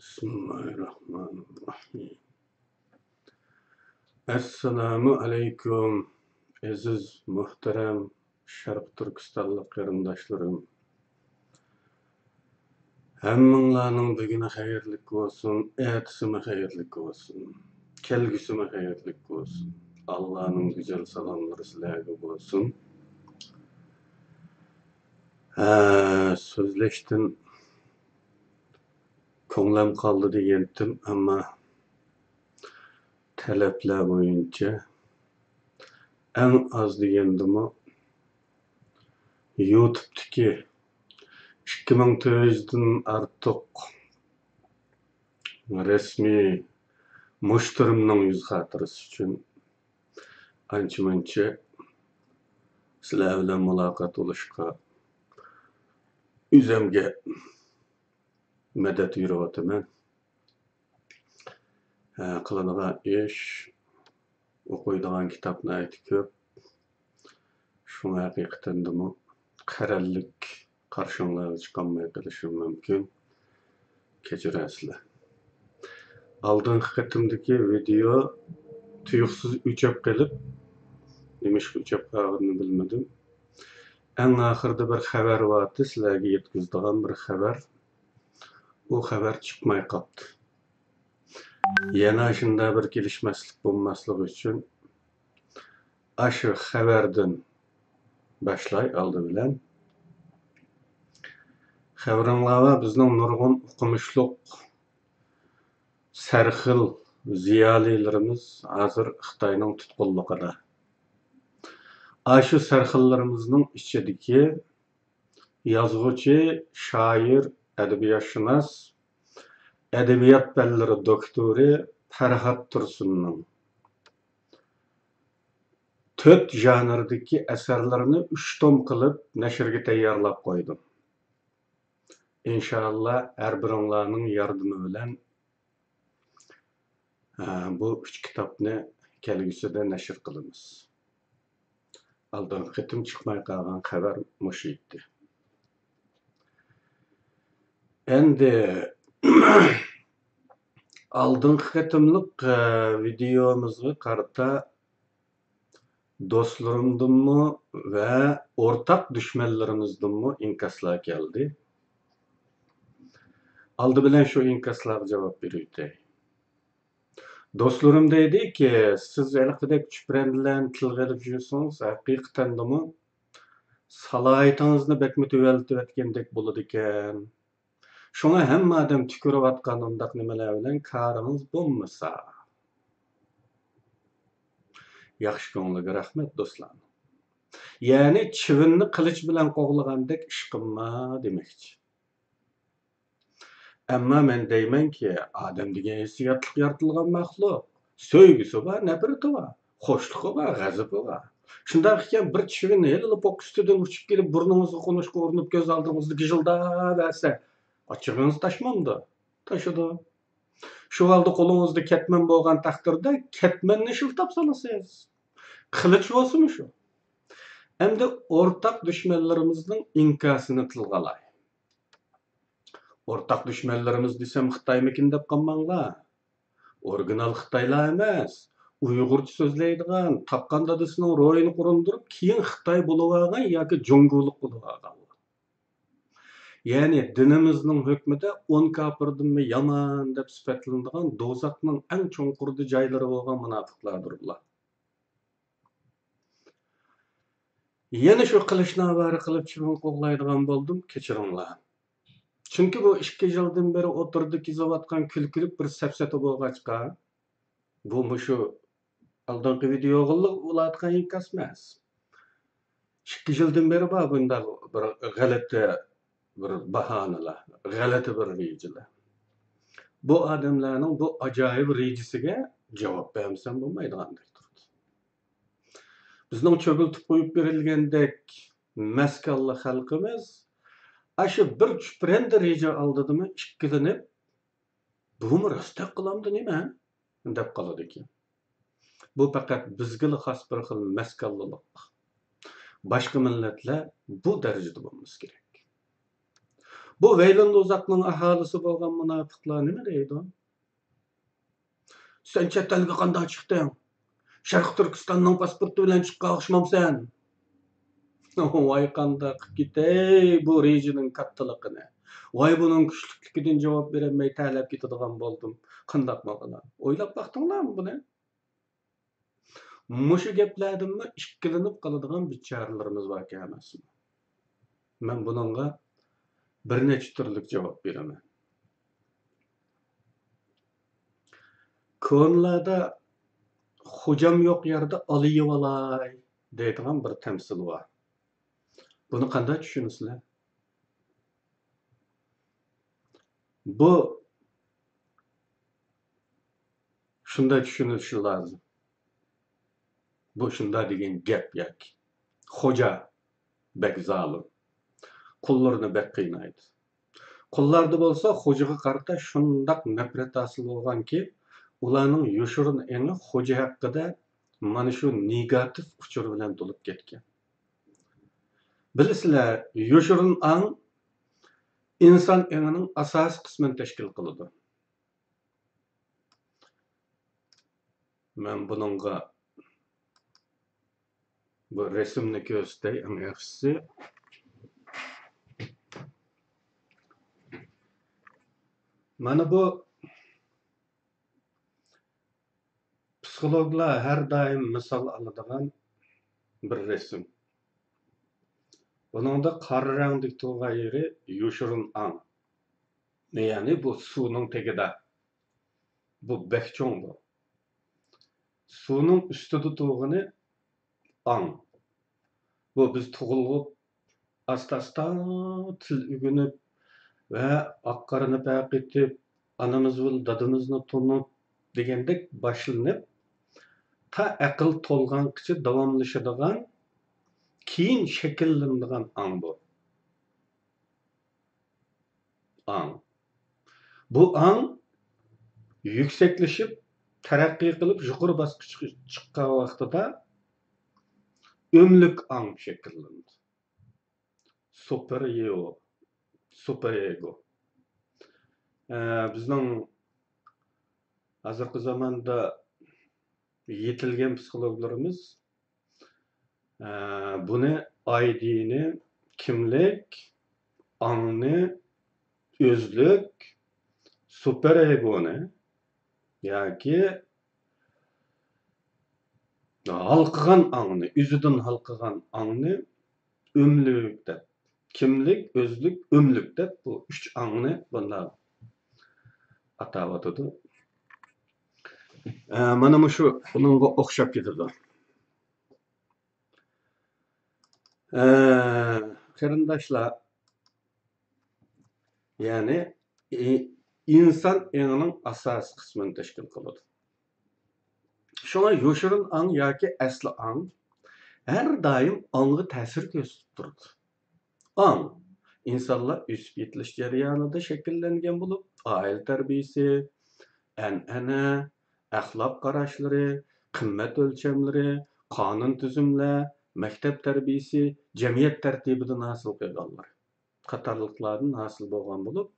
Bismillahirrahmanirrahim. Assalomu alaykum, aziz muhtaram Sharq Turkistonlik qarindoshlarim. Hammanglarning buguni xayrli bo'lsin, ertasimi xayrli bo'lsin, kelgusimi xayrli bo'lsin. Allohning go'zal salomlari sizlarga bo'lsin. Ha, so'zlashdan ko'nglim qoldi degandim, ammo talablar bo'yicha eng oz degandimi YouTube'dagi 2400 dan ortiq rasmiy mushtirimning yuz xotirasi uchun ancha muncha sizlar bilan muloqot bo'lishga o'zimga madad yuryapman. Qiladigan ish, o'qiydigan kitobni ayti ko'p. Shunga haqiqatandimi qarallik qarshinglarga chiqolmay qolishim mumkin. Kechirasizlar. Oldingi qatimdagi video tuyuqsiz o'chib qolib, nimishqa o'chib qolganini bilmadim. Eng oxirida bir xabar bordi, sizlarga yetkazadigan bir xabar. U xabar chiqmay qoldi. Yana shunday bir kelishmaslik bo'lmasligi uchun ashu xabardan boshlay oldi bilan xabaringlarga bizning nurg'un o'qimishliq sarxil ziyolilarimiz hozir Xitoyning tutqunligida. Ashu sarxillarimizning ichidagi yozuvchi, shoir, adabiyotshunos, adabiyot fanlari doktori Farhod Tursunning to'rt janrdagi asarlarini uch tom qilib nashrga tayyorlab qo'ydim. Inshaalloh har biringlarning yordami bilan bu uch kitobni kelgusida nashr qilamiz. Oldingi qatim chiqmay qolgan xabar mushu edi. Endi алдыңғы кытымлык видеомызга карата досторумдумму ва ортак düşmanlarımızdımмı инкаслар келди. Алды билен şu инкасларга жооп берүүдөй. Dostlarım dedi ki, siz elbette çüprendilen tılgı edip jüyorsunuz, hakikaten de mi? Salaytınızını bekmi tüveltü etkendek buludiken. Shunga hamma odam tukurayotgan undaq nimalar bilan koringiz bo'lmasa. Yaxshi ko'ngliga rahmat do'stlar. Ya'ni chivinni qilich bilan qo'g'lagandek ish qilma demoqchi. Ammo men deymanki, odam degan hissiyotliq yaratilgan maxluq. So'ygisi bor, nafrati bor, xo'shligi bor, g'azabi bor. Shundoq ekan bir chivin hali poq ustidan uchib kelib burningizga qo'nishga urinib ko'z oldingizda gijildab Açığınız taşmandı. Taşıdı. Şu halde kolunuzda ketmen boğan takdirde ketmenini şıf tapsalasınız. Kılıç olsun şu. Hem de ortak düşmelerimizin inkasını tılgalay. Ortak düşmelerimiz desem Xitaymikin dep kalmanla. Original Xitayla emas. uyg'urcha so'zlaydigan tapqan dadasini ro'yini qurindirib keyin xitoy bo'lib ya ki junguluk bo'lib olgan Yani Яғни дініміздің hükmüде он капырдың ме яман деп сіпәтіліндіған дозақтың әң чоңқұрды жайлары болған мұнафықлардыр бұлар. Yeni şu kılıçna varı kılıp çıbın koklaydıgan buldum, keçirinla. Çünkü bu iki yıldan beri oturdu kizavatkan külkülük bir sepseti boğaçka. Bu mu şu aldanki video kılık ulatkan inkasmaz. İki yıldan beri bu bunda bir galette bir bahonalar, g'alati bir rejalar. Bu odamlarning bu ajoyib rejasiga javob bermasam bo'lmaydigandek turdi. Bizning cho'giltib qo'yib berilgandek maskanli xalqimiz ashu bir chupranda reja oldidimi ikkilanib, bumi rosta qilamdi nima? deb qoladi ekan. Bu faqat bizga xos bir xil maskanlilik Boshqa millatlar bu darajada bo'lmasa kerak. Bu Veylon Uzak'ның ahalisi bolgan münafıklar nima deydi? Sen chet elga qanday chiqding? Sharq Turkistonning pasporti bilan chiqqa o'xshamamsan. Voy qandaq ketay bu rejining kattaligini. Voy buning kuchlikidan javob berolmay talab ketadigan bo'ldim. Qandaq maqala? O'ylab baqdinglarmi buni? Mushu gaplardimmi ikkilanib qoladigan bichoralarimiz bor emasmi? Men buningga bir necha turlik javob beraman. Ko'nlarda xo'jam yo'q yerda oliyib olay deydigan bir tamsil bor. Buni qanday tushunasizlar? Bu shunday tushunilishi lozim. Bu shunday degan gap yoki. Xo'ja bek zolim. Qullarni bek qiynaydi. Qullarda bo'lsa xo'jaga qarata shundaq nafrat hosil bo'lganki, ularning yoshirin engi xo'ja haqida mana shu negativ uchur bilan to'lib ketgan. Bilasizlar, yoshirin ang inson engining asosiy qismini tashkil qiladi. Men buningga bu rasmni ko'rsatay, eng yaxshisi mana bu psixologlar har doim misol oladigan bir rasm. Buningda qora rangdagi turgan yeri yoshirin ang. Ya'ni bu suvning tagida. Bu bekcho'ng bu. Suvning ustida turgani ang. Bu biz tug'ilib asta-asta til o'rganib ۋە ئاق قارىنى بەقىتىپ ئانىمىزنى دادىمىزنى تونۇپ دېگەندەك باشلىنىپ تا ئەقىل تولغانقىچە داۋاملىشىدىغان keyin shakllanadigan ong bu ong bu ong yuksaklashib taraqqiy qilib baskı bosqichga chiqqan vaqtida ömlük an şekillendi. super yeo суперэго біздің азыркы заманда жетілген психологларымыз бұны айдини кімлік аңны өзлік суперэгоны яки алқыған аңны үзідін алқыған аңны өмлік деп kimlik, o'zlik, o'mlik deb bu uch angni bunday atab atadi. E, mana shu bunga o'xshab ketadi. E, qarindoshlar, ya'ni e, inson engining asosiy qismini tashkil qiladi. Shunga yoshirin ang yoki asli ang har doim ongga ta'sir ko'rsatib turadi. Ong insonlar o'sib yetilish jarayonida shakllangan bo'lib, oila tarbiyasi, an'ana, axloq qarashlari, qimmat o'lchamlari, qonun tuzumlar, maktab tarbiyasi, jamiyat tartibidan hosil qilganlar qatorliqlardan hosil bo'lgan bo'lib,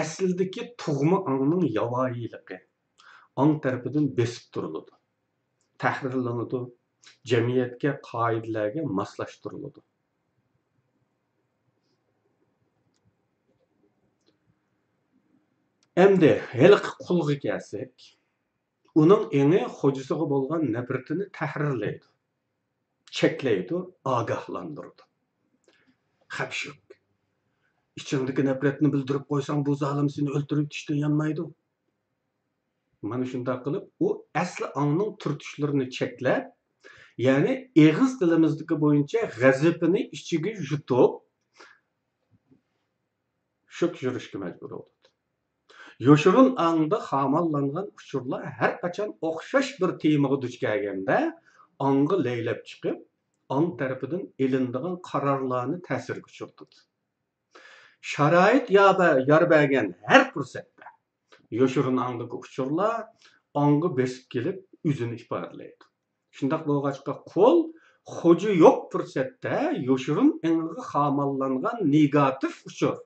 aslidagi tug'ma ongning yavoyiligi ong tarafidan besib turiladi, tahrirlanadi, jamiyatga qoidalarga moslashtiriladi. Әмді әлгі құлғы кәсік, оның еңі қожысығы болған нәпіртіні тәхірлейді, чеклейді, ағахландырды. Хәпшік. İçindeki nefretini bildirip koysan bu zalim seni öldürüp işte yanmaydı. Mana şunda kılıp o asli anının turtuşlarını çekler. Yani eğiz dilimizdeki boyunca gazipini içigi yutup şok yürüşkü mecbur oldu. Yoshirin аңда xamallangan uchurlar har qachon o'xshash bir temaga duch kelganda ongi laylab chiqib, ong tarafidan elindigan qarorlarni ta'sirga tushirdi. Sharoit yor bergan har fursatda yoshirin ongdagi uchurlar ong'i besib kelib o'zini ifodalaydi. shundoq bo'lg'achqa qo'l xo'ja yo'q fursatda yoshirin engiga xamallangan negativ uchur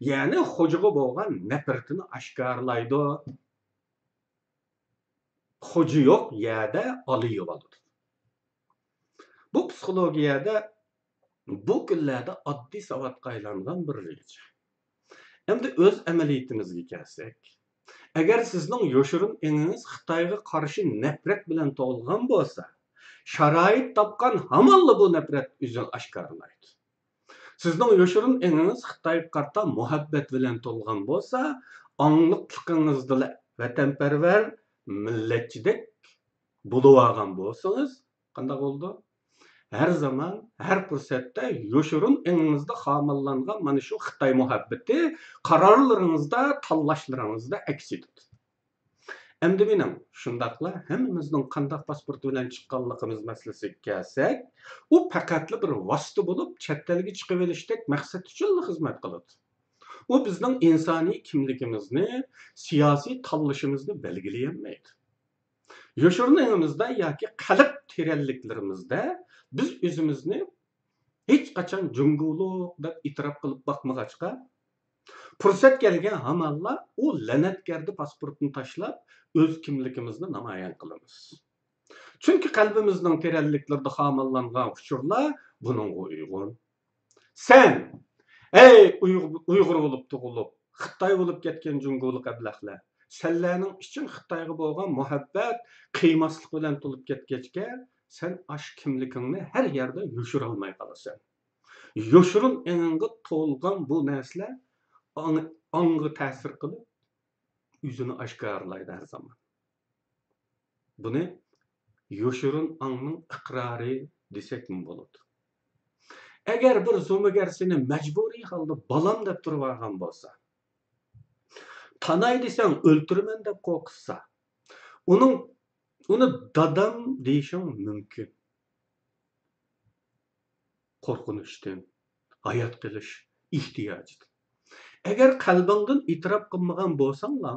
ya'ni xo'jaga bo'lgan nafratini oshkorlaydi. Xo'ji yo'q yerda oli bo'ladi bu psixologiyada bu kunlarda oddiy savatga aylangan bir reja. Endi o'z amaliyotimizga kelsak agar sizning yoshirin eningiz xitoyga qarshi nafrat bilan to'lgan bo'lsa sharoit topgan hamonla bu nafrat o'zini oshkorlaydi. сіздің өшірін еңіңіз Қытай қарта мұхаббет білен толған болса, аңлықтықыңызды вәтәнпәрвәр милләтчідек болып алған болсаңыз, қандай болды? Әр заман, әр күрсетті өшірін еңіңізді қамылланған мәнішу шу Қытай мұхаббеті қарарларыңызда, таллашларыңызда әкс етеді. Әмді менің шындақла, әміміздің қандақ паспорты білән шыққанлығымыз мәселесі кәсәк, у пәкәтлі бір васты болып, чәттәлігі чықып еліштек мәқсәт үшінлі қызмет қылыды. У біздің инсани кімлігімізні, сияси таллышымызны белгілейенмейді. Yoşurnağımızda ya ki kalıp terelliklerimizde biz özümüzni hiç kaçan cünguluk da itiraf kılıp bakmagaçka fursat kelgan hamonla u la'natgarni pasportini tashlab o'z kimligimizni namoyon qilamiz. Chunki qalbimizning teranliklarida homilangan uchurlar buningga uyg'un. Sen ey uyg'ur bo'lib tug'ilib xitoy bo'lib ketgan junguliq ablahlar sanlarning uchun xitoyga bo'lgan muhabbat qiymaslik bilan to'lib ketgachga sen ash kimligingni har yerda yo'shirolmay qolasan. Yo'shirin eningga to'lgan bu narsalar ongga ta'sir qilib o'zini oshkorlaydi har zamon buni yo'shirin ongning iqrori desak bo'ladi agar bir zo'migar seni majburiy holda bolam deb turib olgan bo'lsa tanay desang o'ltiraman deb qo'rqitsa uning uni dadam deyishing mumkin qo'rqinishdan hayot qilish ehtiyojidan agar qalbingdan e'tirof qilmagan bo'lsanglar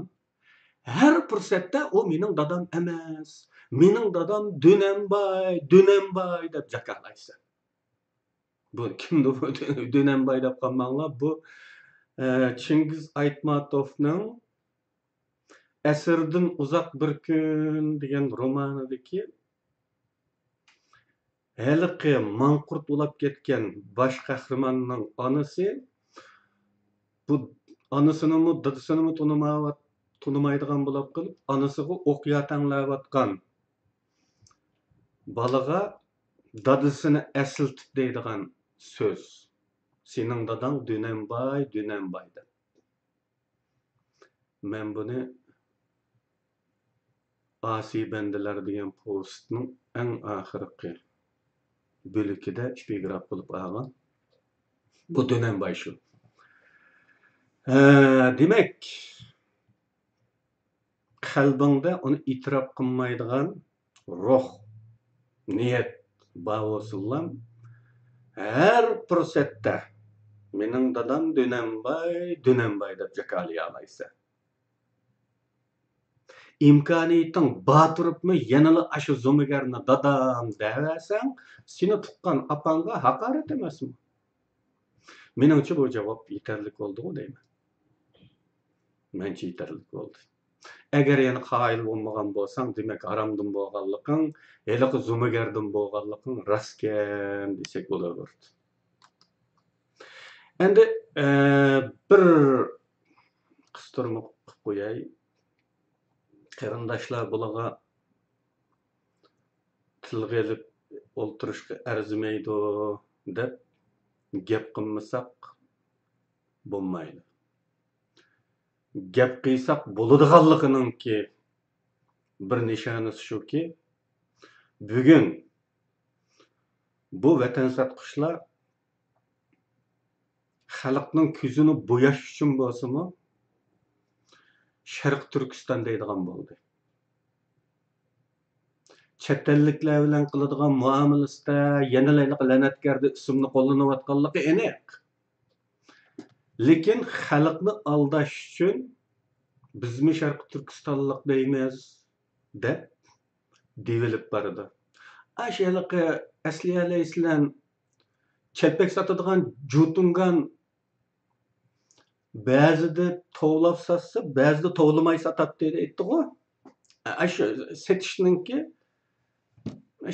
har fursatda u mening dadam emas mening dadam do'nambay do'nambay deb jakalaysan bu kimni do'nambay deb qolmanglar bu chingiz aytmatovning asrdan uzoq bir kun degan romanidagi haliqi manqurt ulab ketgan bosh qahramonning onasi bu anasınımı dadısынымы тунымават тунымайдыган булып кылып анысыгы окуя таңлап аткан балага dadısını әсілтіп дейдіған сөз сенің дадаң дөненбай дөненбай деп мен бұны asi bendiler деген postning eng oxirgi bo'likida spigraf bo'lib olgan bu dönenbay shu demak qalbingda uni e'tirof qilmaydigan ruh niyat bavosillam har fursatda mening dadam dönembay dönembay deb jakalaya olaysan imkoniyating bor turibmi yanala shu zo'migarni dadam deversang seni tuqqan opangga haqorat emasmi? Menimcha bu javob yetarli bo'ldiku deyman mancha yetarli bo'ldi agar yana qoyil bo'lmagan bo'lsang demak haromdan bo'lganliging haliqi zo'migardan bo'lganliging rostkan desak bo'laverdi endi bir qistirma qilib qo'yay qarindoshlar bularga tilga ilib o'ltirishga arzimaydi deb gap qilmasak bo'lmaydi gap qilsak bo'ladiganligininki bir nishonisi shuki bugun bu vatansatqushlar xalqning ko'zini bo'yash uchun bo'lsinmi sharq turkiston deydigan bo'ldi. Chet elliklar bilan qiladigan muomalasida yana la'natgardi ismni qo'llanayotganligi aniq. Lekin xalqni aldash uchun bizmi sharqi turkistonlik deymiz? deb devilib bordi ashalaqa asli alayhissalom chelpak sotadigan jutungan ba'zida tovlab satsa ba'zida tovlamay sotadi dedi aytdiku. Shu setishninki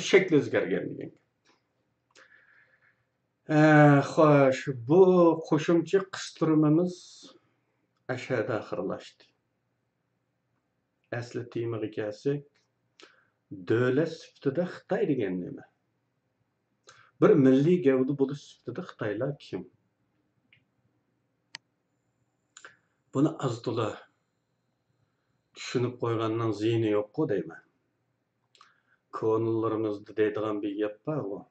shakli o'zgargan degan. Xo'sh bu qo'shimcha qistirmamiz ashada oxirlashdi asli temaga kelsak davlat sifatida xitoy degan nima bir milliy gavda bo'lish sifatida xitoylar kim buni azto'la tushunib qo'yganning ziyni yo'qku deyman ko'nillarimizni deydigan bir gap bor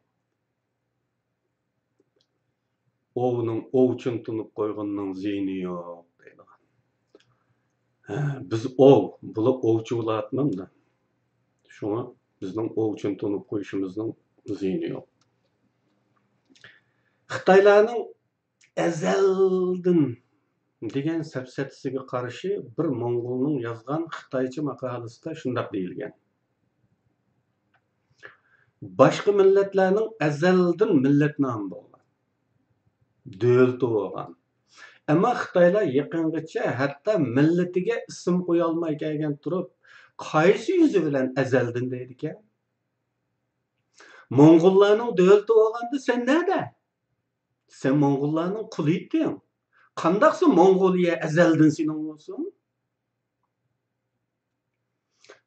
оуның оучыңтынып қойғанның зейіні жоқ дейді. Ә, біз оу бұл оучу болатыным да. Шуңа біздің тұнып қойышымыздың зейіні жоқ қытайлардың әзәлдің деген сәпсәтісіге қарсы бір моңғолның жазған қытайча мақаласында шындап дейілген. Башқы милләтләрнең әзәлдән милләт намы nomi bo'lgan davlati bo'lgan ammo xitoylar yaqingacha hatto millatiga ism qo'yolmay kelgan turib qaysi yuzi bilan azaldin deydi ekan mo'ng'ullarning davlati bo'lganda sen nada sen mo'ng'ullarning quli eding qandaqsa Mongoliya azaldin sening bo'lsin?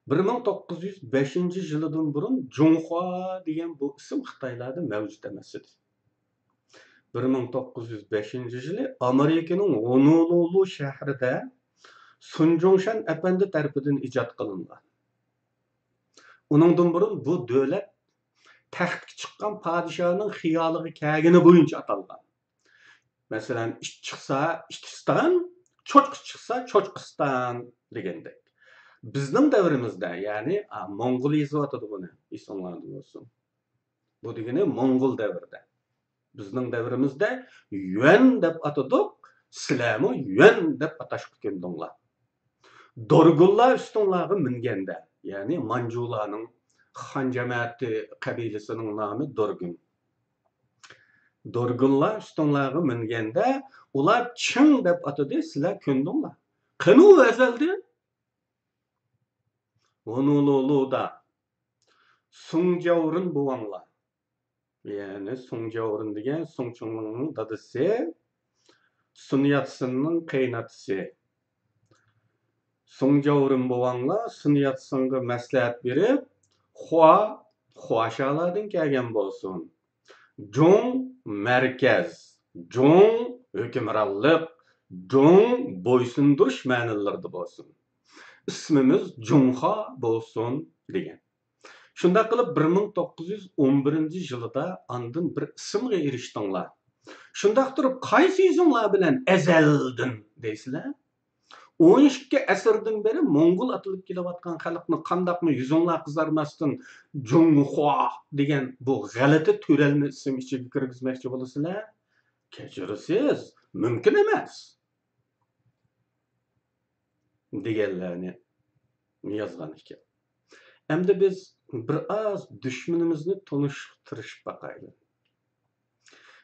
1905 yilidan burun Junhua degan bu ism Xitoylarda mavjud emas edi. 1905 yili Amerikaning Honolulu shahrida Sun Jongshan apandi tarafidan ijod qilingan. Uningdan burun bu davlat taxtga chiqqan podshohning xiyoliga kelgani bo'yicha atalgan. masalan it chiqsa itkiston cho'chqa chiqsa cho'chqiston degandek bizning davrimizda ya'ni mo'ng'ul buni esinglarda bo'lsin bu degani mo'ng'ul davrida біздің дәуірімізде юән деп атадық сіләмі юән деп аташып кеткен доңла. Доргулла үстіңлағы мінгенде яғни манжуланың хан жамааты қабилесінің намы доргун. Доргулла үстіңлағы мінгенде ular ching deb atadi sizlar ko'ndinglar qanu azaldi сұң sugjavrin bo'lganlar Yani sonuca orun degan so'ng cho'ngning dadasi sunyatsinning qaynatisi so'ngja o'rin bo'lganlar sunyatsinga maslahat berib xua xuashalardan kelgan bo'lsin. Jong markaz jong hukmronlik jong bo'ysundirish ma'nilarida bo'lsin. İsmimiz jungha bo'lsin degan. Shunda qilib 1911-yilida andin bir ismga erishdinglar. shundoq turib qaysi yuzinglar bilan azaldin deysizlar? 12 asrdan beri mo'ngul atilib kelayotgan xalqni qandoqmi yuzinglar qizarmasdan Junghua degan bu g'alati to'ralni ism ichiga kirgizmoqchi bo'lasizlar. Kechirasiz, mumkin emas. deganlarni yozgan ekan. Endi biz bir oz dushmanimizni tunishtirishib baqaylik.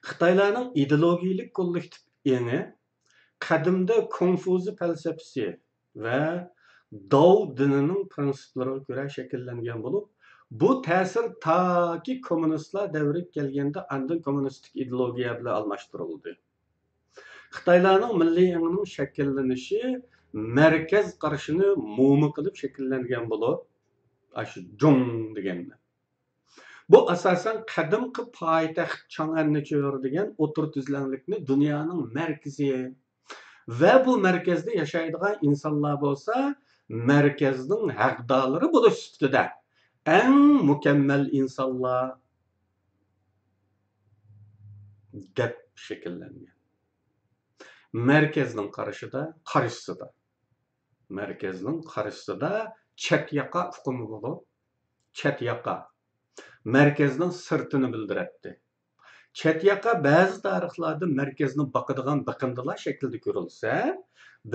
Xitoylarning ideologiyalik kollektiv eni qadimda konfuzi falsafasi va Dao dinining prinsiplariga ko'ra shakllangan bo'lib bu ta'sir toki kommunistlar davriga kelganda andin kommunistik ideologiya bilan almashtirildi xitoylarning milliy yangining shakllanishi markaz qarashini mo'mi qilib shakllangan bo'lib shu jung deganda bu asosan qadimgi poytaxt chang'annicho'r degan o'tir tuzlanlikni dunyoning markazi. Va bu markazda yashaydigan insonlar bo'lsa markazning haqdorlari bo'lish ustida eng mukammal insonlar deb shakllangan. Markazning qarashida qarishisida markazning qarashisida chet yoqa hukmi bo'lib chet yoqa markazning sirtini bildiradi chet yoqqa ba'zi tarixlarda markazni boqadigan biqindilar shaklida ko'rilsa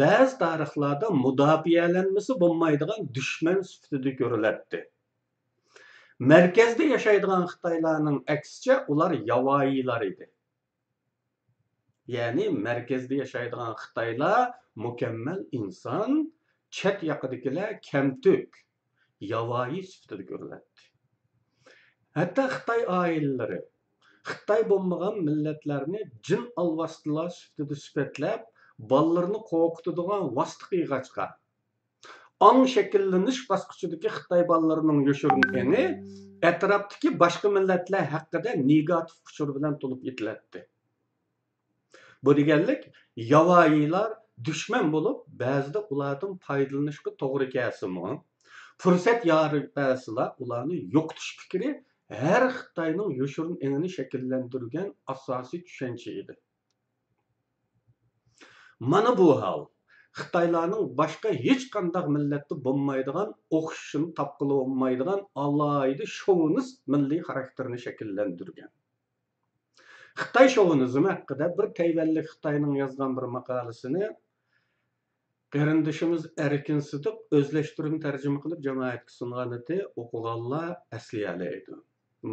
ba'zi tarixlarda mudofaalanmasi bo'lmaydigan dushman sifatida ko'riladi markazda yashaydigan xitoylarning aksicha ular yavoiylar edi ya'ni markazda yashaydigan xitoylar mukammal inson chet yoqidagilar kamtuk yovvoyi sifatida ko'riladi hatto xitoy oilalari xitoy bo'lmagan millatlarni jin alvastilar sifatida sifatlab bolalarini qo'rqitadigan vosita qiyg'achqa ong shakllanish bosqichidagi xitoy bolalarining yoshirinini atrofdagi boshqa millatlar haqida negativ uchur bilan to'lib yetiladi bu deganlik yovvoyilar dushman bo'lib ba'zida ulardan foydalanishga to'g'ri kelsimi fursat yoribasilar ularni yo'qotish fikri har xitoyning yoshirin engini shakllantirgan asosiy tushuncha edi mana bu hol xitoylarning boshqa hech qanday millatda bo'lmaydigan o'xshashini topqili bo'lmaydigan alohida shovinist milliy xarakterini shakllantirgan xitoy shovinizmi haqida bir tayvanlik xitoyning yozgan bir maqolasini Qarindişimiz Erkin Sıdıq özləşdirmə tərcümə qılıb cəmiyyət sunğanıdı oxuğanlar əsliyələydi.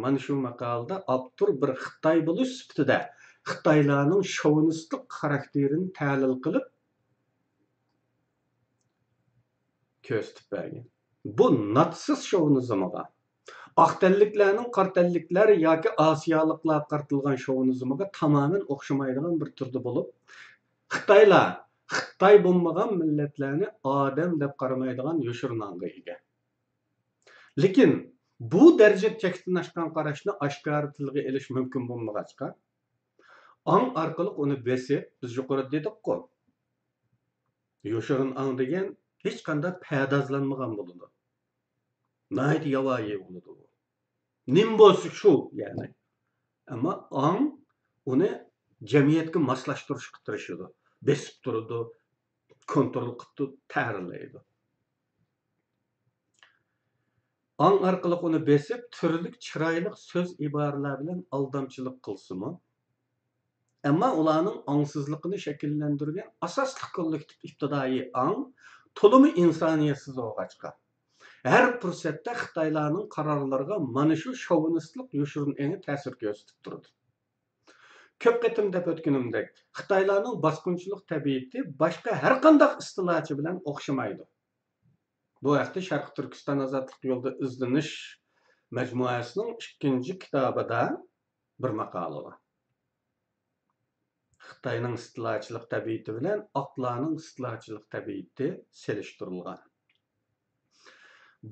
Mən şu məqalda avtor bir Xitay buluş sifatida Xitaylarının şovinistlik xarakterini təhlil qılıb ko'rsatib bergan bu natsiz shovinizmiga oqtelliklarning qartelliklar yoki osiyoliklar qartilgan shovinizmiga tamoman o'xshamaydigan bir turda bo'lib xitoylar xitoy bo'lmagan millatlarni odam deb qaramaydigan yoshirnonga ega lekin bu darajada chekdan oshgan qarashni oshkora tilga ilish mumkin bo'lmag'achqa ong orqali uni besib biz yuqorida dedikku yoshirin ong degan hech qanday pardozlanmagan bo'ladi nayt yovvoyi bo'ladi u nim bo'lsa shu ya'ni. Ammo ong uni jamiyatga moslashtirishga tirishadi besib turadi kontrol qilib ta'rlaydi ong orqali uni besib turli chiroyli so'z iboralar bilan aldamchilik qilsimi ammo ularning ongsizligini shakllantirgan asosli kollektiv ibtidoiy ong to'limi insoniyatsiz bo'lg'achqa har fursatda xitoylarning qarorlariga mana shu shovinistlik yoshirin engi ta'sir ko'rsatib turdi ko'p qatim deb o'tganimdek xitoylarning bosqinchilik tabiati boshqa har qanday istilochi bilan o'xshamaydi. Bu haqda sharq turkiston ozodlik yo'lida izlanish majmuasining ikkinchi kitobida bir maqola bor xitoyning istilochilik tabiati bilan oqlarning istilochilik tabiati selishtirilgan.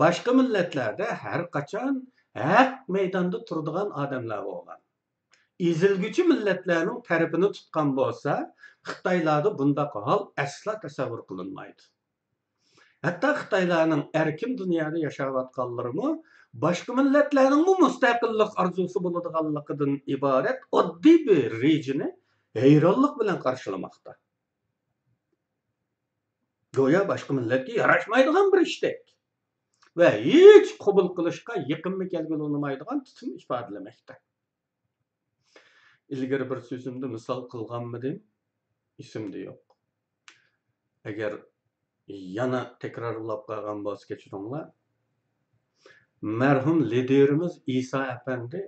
Boshqa millatlarda har qachon haq maydonda turadigan odamlar bo'lgan. Ezilguchi millatlarning tarafini tutgan bo'lsa xitoylarda bundaq hol aslo tasavvur qilinmaydi hatto xitoylarning erkin dunyoda yashayotganlarimi boshqa millatlarning mustaqillik orzusi bo'ladiganligidan iborat oddiy bir rejini hayronlik bilan qarshilamoqda go'yo boshqa millatga yarashmaydigan bir ishdek va hech qabul qilishga yiqinmi kelgilmaydigan tutum ifodalamoqda ilgari bir so'zimda misol qilganmidim esimda yo'q. Agar yana takrorlab qolgan bo'lsa kechiringlar. Marhum liderimiz iso apandi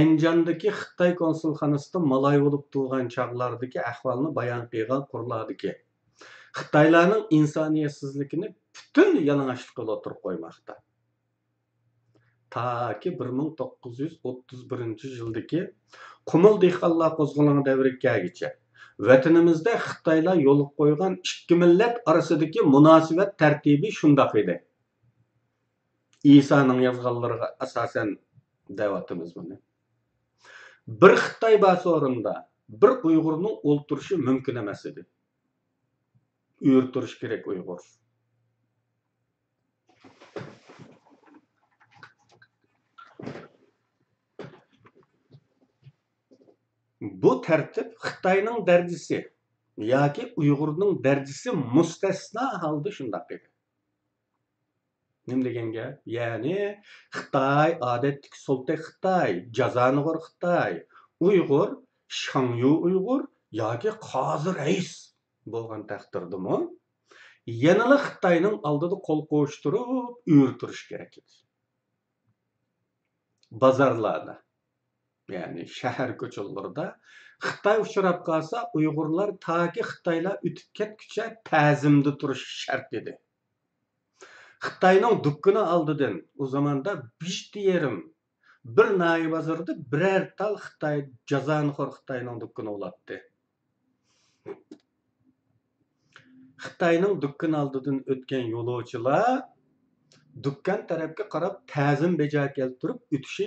anjondagi xitoy konsulxonasida malay bo'lib turgan chog'lardagi ahvolni bayon qilgan qurlardiki xitoylarning insoniyatsizligini butun yalang'ochlikqa o'tirib qo'ymoqda. Toki bir ming to'qqiz yuz o'ttiz birinchi yildagi qumul dehqonlar qo'zg'oloni davrigacha vatanimizda xitoylar yo'l qo'ygan ikki millat orasidagi munosabat tartibi shundoq edi. Isoning yozganlariga asosan deyapmiz buni. Bir xitoy basi o'rinda bir uyg'urning o'ltirishi mumkin emas edi. Uyurtirish kerak uyg'ur. Bu tartib xitoyning darjisi yoki uyg'urning darjisi mustasno holda shundoq edi nima degan gap? Ya'ni xitoy odatdagi soltek xitoy jazonig'ur xitoy uyg'ur shangyu uyg'ur yoki qozi rais bo'lgan taqdirdami yanala xitoyning oldida qo'l qo'shtirib uyurtirish kerak edi. Bozorlarda ya'ni shahar ko'chalarida xitoy uchrab qolsa uyg'urlar toki xitoylar o'tib ketguncha ta'zimda turishi shart edi xitoyning dukkini oldidan u zamonda beshta yerim bir nayi bozorda biror tal xitoy jazonixo'r xitoyning dukkini ulatdi xitoyning dukkan oldidan o'tgan yo'lovchilar dukkan tarafga qarab ta'zim bejo keltirib o'tishi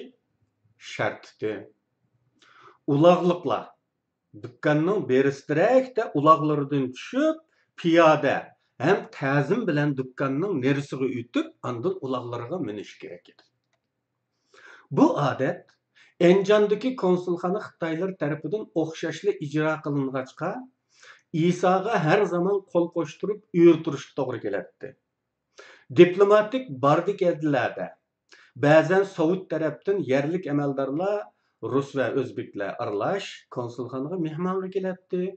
şərtdir. Ulaqlıqla dükkanın beristirəkdə ulaqlarından düşüb piyoda həm təzim bilən dükkanın nerisiga ötüb, andan ulaqlarına minish kerak edi. Bu odat Encandakı konsulxana Xitaylar tərəfindən oxşashlı icra qılınğaçqa İsa'ga hər zaman qol qoşturub uyurturish to'g'ri kelardi. Diplomatik bardi keldilarda Bəzən Sovet tərəfdən yerlik əməldarlar Rus və Özbeklər aralaş konsulxanaga mehmonga kelardi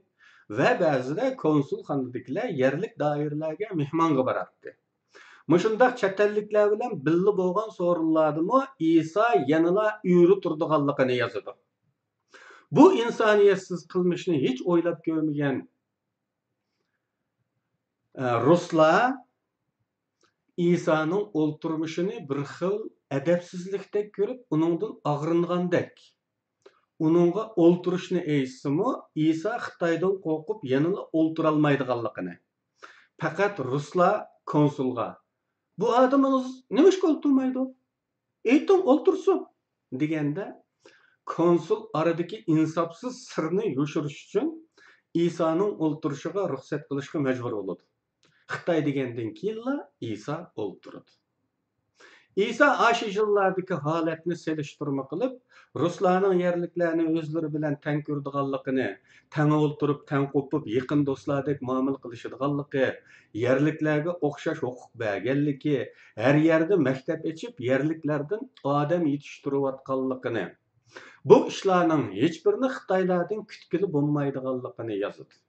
və bəzida konsulxanadagilar yerlik doiralarga mehmonga borardi. Мұшындақ чәттәлікләр білән білі болған сорынладымы İsa yanıla үйірі тұрдығанлығыны yazıdı. Bu insaniyetsiz qilmishni hech o'ylab ko'rmagan e, ruslar İsa'nın o'ltirmishini bir xil adabsizlikdek ko'rib uningdan og'ringandek. Uningga o'ltirishni aytsimi iso xitoydan qo'rqib yanala o'ltirolmaydiganligini. Faqat ruslar konsulga bu odamingiz nimashga o'ltirmaydi? Ayting o'ltirsin deganda konsul oradagi insofsiz sirni yoshirish uchun isoning o'ltirishiga ruxsat qilishga majbur bo'ladi. Xitoy degandan keyinla iso o'ltirdi iso ashu yillardagi holatni selishtirma qilib ruslarning yerliklarni o'zlari bilan tang ko'rdiganligini tang o'ltirib tang qo'pib yaqin do'stlardek muomala qilishadiganligi yerliklarga o'xshash huquq berganligi har yerda maktab ichib yerliklardan odam yetishtirayotganligini bu ishlarning hech birini xitoylardan kutgili bo'lmaydiganligini yozadi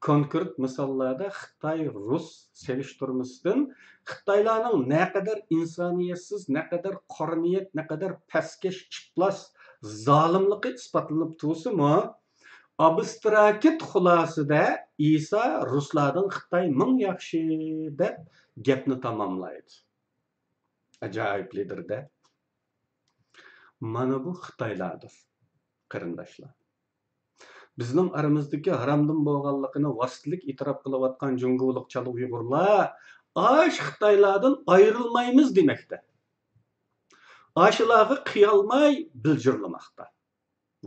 konkret misollarda xitoy rus selishtirmasidan xitoylarning naqadar insoniyatsiz naqadar qora niyat naqadar pastkash iflos zolimligi isbotlanib tursimi abstrakit xulosada iso ruslardan xitoy ming yaxshi deb gapni tamomlaydi. Ajoyiblidirda mana bu xitoylardir qarindoshlar біздің арамыздагы харамдын болғанлығына васылық итирап қылып жатқан жоңғулық чал ұйғырлар аш қытайлардан айырылмаймыз демекте ашылағы қиялмай білжірламақта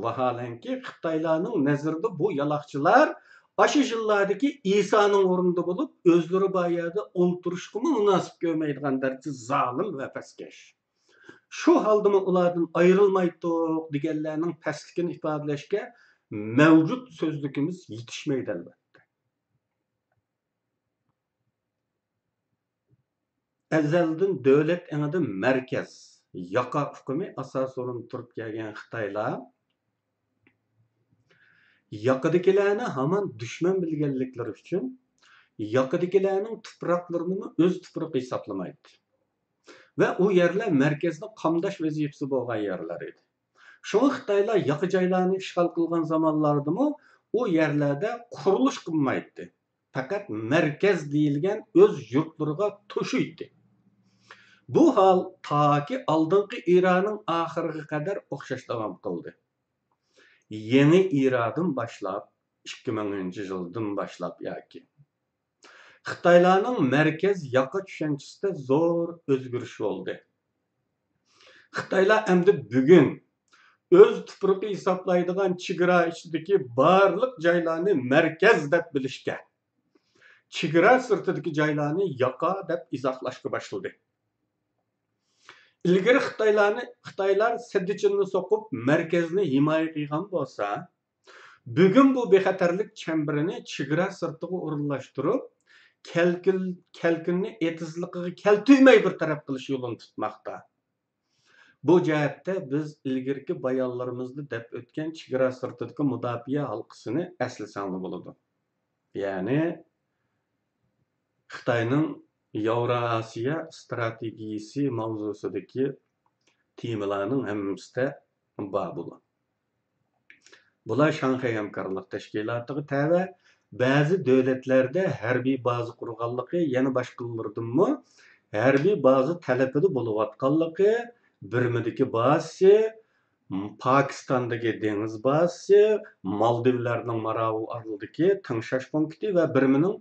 vaholanki xitoylarning nazarida bu yaloqchilar osha yillardagi isoning o'rnida bo'lib o'zlari boyada o'ltirishga munosib ko'rmaydigan darajada zolim va pastkash shu holda ulardan ayrilmaydiq deganlarning pastligini ifodalashga mevcut sözlükümüz yetişmeydi elbette. Ezelden devlet enadı merkez. Yaka hükümü asas olun turup gelgen Xitayla yakadakilerini hemen düşman bilgenlikleri için yakadakilerinin tıpraklarını öz tıprak hesaplamaydı. Ve o yerler merkezde kamdaş vazifesi boğan yerleriydi. Edi xitoylar Хитайлар joylarni ishg'ol qilgan zamonlardami u yerlarda qurilish qilmaydi faqat markaz deyilgan o'z yurtlariga to'shiydi Bu hol toki oldingi ironing oxiriga qadar o'xshash davom qildi yangi Yeni İran'dan başlap 2000 yıldan başlap yaki. Xitaylarning merkez yaqa tushunchasida zo'r o'zgarish bo'ldi. Xitoylar endi bugun o'z tuprog'i hisoblaydigan chegara ichidagi barliq joylarni markaz deb bilishga chegara sirtidagi joylarni yoqa deb izohlashga boshladi ilgari xitoylarni xitoylar siddichinni so'qib markazni himoya qilgan bo'lsa bugun bu bexatarlik chambirini chegara sirtiga o'rinlashtirib kalkinni etizligiga keltirmay bir taraf qilish yo'lini tutmoqda. Bu jihatda biz ilgirki bayonlarimizda deb o'tgan chegara sirtidagi mudofaa halqasini eslasanglar bo'ladi. Ya'ni xitoyning yevrosiyo strategiyasi mavzusidagi temalarning hammasida bor bo'ladi Bular shanxay Hamkorlik Tashkilotiga tava ba'zi davlatlarda harbiy baza qurganligi, yana boshqalardanmi harbiy baza talabida bo'layotganligi, Birmidagi bazasi, Pokistondagi dengiz bazasi, Maldivlarning Maravi orolidagi tingshash punkti va Birmining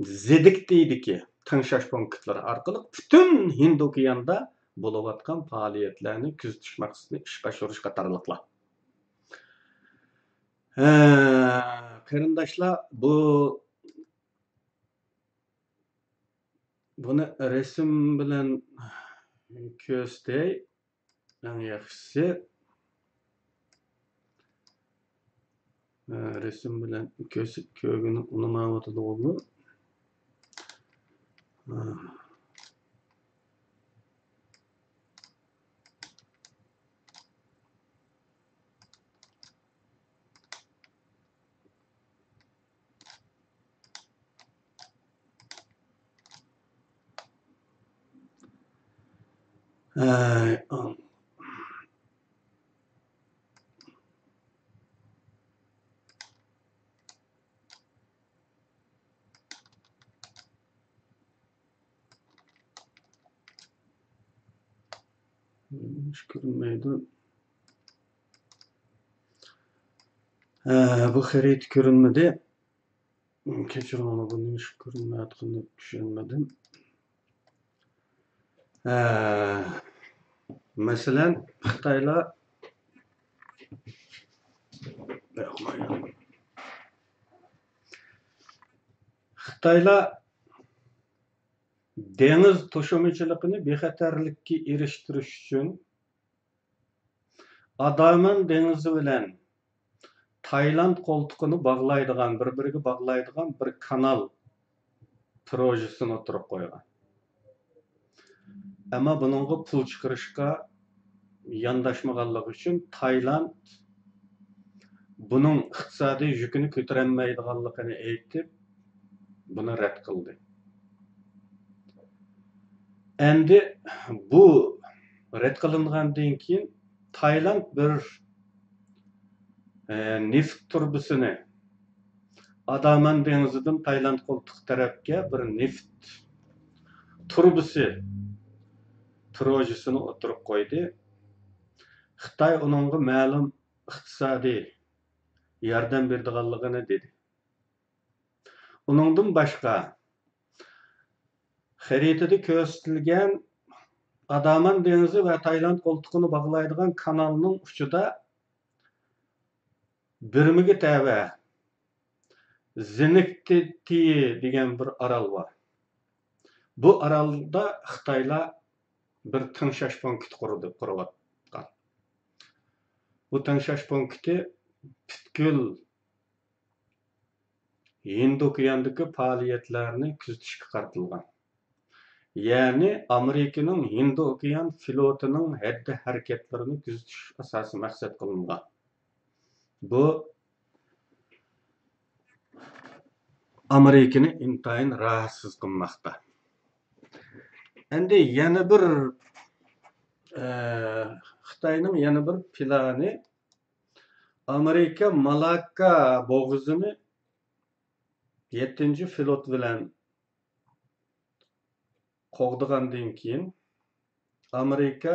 Zedikdagi tingshash punktlari orqali butun Hind okeanida bo'layotgan faoliyatlarni kuzatish maqsadida ishga oshirish qatorliqlar. qarindoshlar bu buni rasm bilan Thursday en yaxshisi e, resim bilan ko'sib ko'gini unamavotdi o'g'li Ee, Hiç görünmüyordu. Ee, bu xerit görünmedi. Keçirin ona bunu hiç görünmeyatını düşünmedim. Masalan, Xitoylar Xitoylar dengiz to'shimichiligini bexatarlikka erishtirish uchun Adaman dengizi bilan Tayland qo'ltiqini bog'laydigan, bir-biriga bog'laydigan bir kanal projesini o'tirib qo'ygan. Ama bununla pul çıkarışka yandaşmağanlığı için Tayland bunun iqtisadi yükünü kötürənməydiğanlığını eğitip bunu rədd qıldı. Endi bu rədd qılınğandan keyin Tayland bir e, neft turbusunu Adaman dengizidan Tayland qoltuq tarafga bir neft turbusu projesini o'tirib qo'ydi. Xitoy uningga ma'lum iqtisodiy yordam berdiganligini dedi. Uningdan boshqa xaritada ko'rsatilgan Adaman dengizi va Tayland qo'ltig'ini bog'laydigan kanalning uchida Birmiga tava Zinikti degan bir orol bor. Bu orolda Xitoylar bir tingshash punkti qurdi, qurayotgan. Bu tingshash punkti butkul Hind okeanidagi faoliyatlarni kuzatishga qaratilgan. Ya'ni Amerikaning Hind okean flotining haddi harakatlarini kuzatish asosiy maqsad qilingan. Bu Amerikani intayin rahatsiz qilmoqda. Endi yana bir e, Xitoyning yana bir plani Amerika Malakka bo'g'izini 7 flot bilan qo'g'digandan keyin Amerika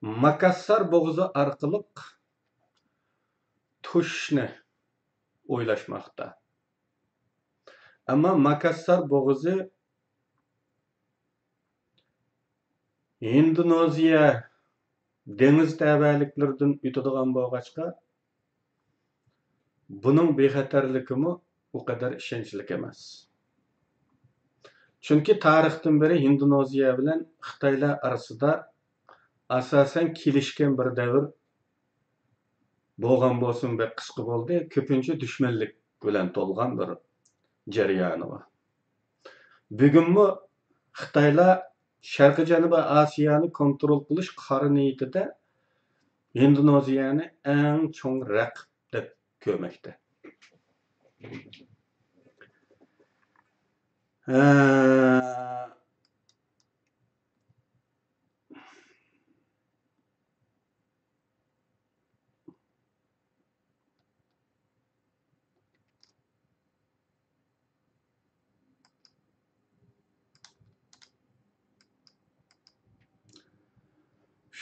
Makassar bo'g'izi orqali tushishni o'ylashmoqda. Ammo Makassar bo'g'izi Indoneziya dengiz tavaliklaridan o'tadigan bo'lg'achqa buning bexatarligimi u qadar ishonchli emas. Chunki tarixdan beri Indoneziya bilan Xitoylar orasida asosan kelishgan bir davr bo'lgan bo'lsin bir qisqa bo'ldi, ko'pincha dushmanlik bilan to'lgan bir jarayoni bor. Bugunmi Xitoylar Sharqiy Janubiy Osiyoni kontrol qilish qora niyatida Indoneziyani eng cho'ng raqib deb ko'rmoqda.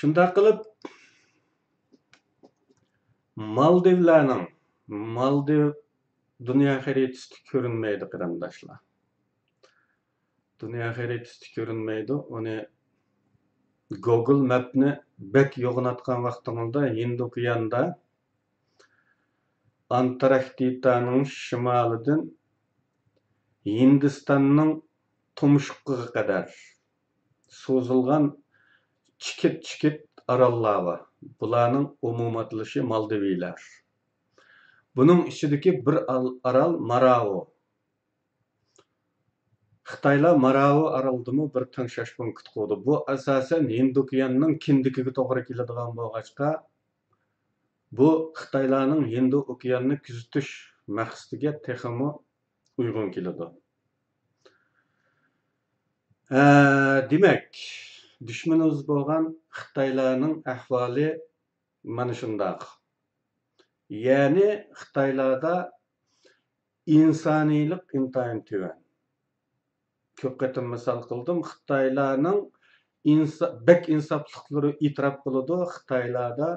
Ee, Şundaq qilib Maldivlarning Maldiv dunyo xaritasida ko'rinmaydi qarindoshlar. Dunyo xaritasida ko'rinmaydi. Uni Google Map'ni bek yo'g'inatgan vaqtingizda Hind okeanida Antarktikaning shimolidan Hindistonning tumshuqiga qadar so'zilgan chikit-chikit orollar. Bularning umumatlashi Maldivlar. Buning ichidagi bir orol Maravo. Xitoylar Maravo orolidami bir tangshash punkt qo'ydi. Bu asosan Hind okeanining kindikiga to'g'ri keladigan bo'lg'achqa, bu Xitoylarning hindu okeanini kuzatish maqsadiga texmi uyg'un keladi. Demak, dushmanimiz bo'lgan Xitoylarning ahvoli mana shundoq. Ya'ni Xitoylarda insoniylik intayin tuvan. Ko'p qatim misol qildim, Xitoylarning bek insofliklari e'tirof qiladi, Xitoylarda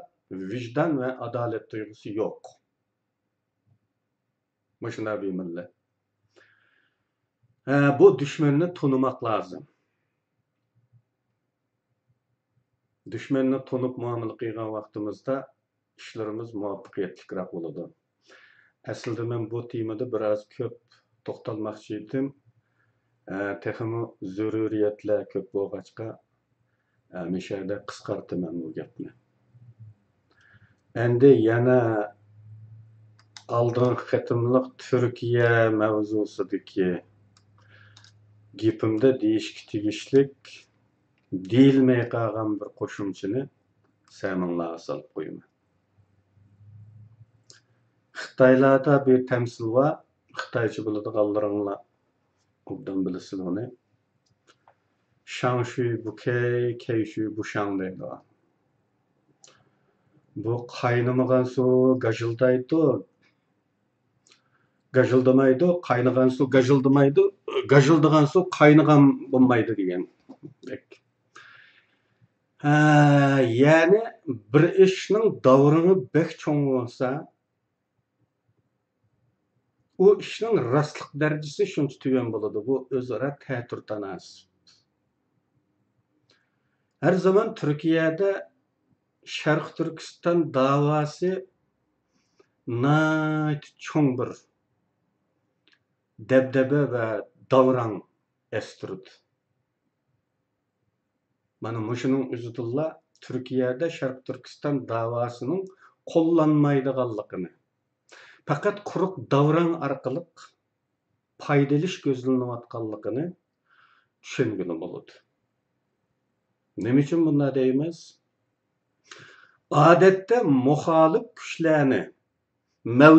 vijdon va adolat tuyg'usi yo'q. Mana bir millat. bu dushmanni tunimoq lozim. Dushmanni to'nib muomala qilgan vaqtimizda ishlarimiz muvaffaqiyatliroq bo'ladi. Aslida men bu temada biroz ko'p to'xtalmoqchi edim. Texmi zaruriyatlar ko'p bo'lg'achqa o'sha yerda qisqartaman bu gapni. Endi yana oldingi qatimliq Turkiya mavzusidagi gapimda deyishga tegishlik deyilmay qolgan bir qo'shimchani saminglarga solib qo'yaman. Xitoylarda bir tamsil bor. Xitoycha biladiganlaringlar obdan bilasiz uni. Shangshu bukay, kayshu bushang deydi. Bu qaynamagan suv gajildaydi. Gajildamaydi, qaynagan suv gajildamaydi, gajildagan suv qaynagan bo'lmaydi degan. Яны бір үшінің даурыны бәк чоң болса о үшінің раслық дәрежесі шүнші түйен болады бұл өзара тәтұртан аз әр заман түркияда шарқ түркістан давасы найт чоң бір дәбдәбе бә дауран әстұрды Mana mushuning üzüdülla turkiyada sharq turkiston davosining qo'llanmaydiganligini. Faqat quruq davron orqali foydalish ko'zlanayotganligini tushungani bo'ladi. Nima uchun bunday deymiz? Odatda muxolif kuchlarni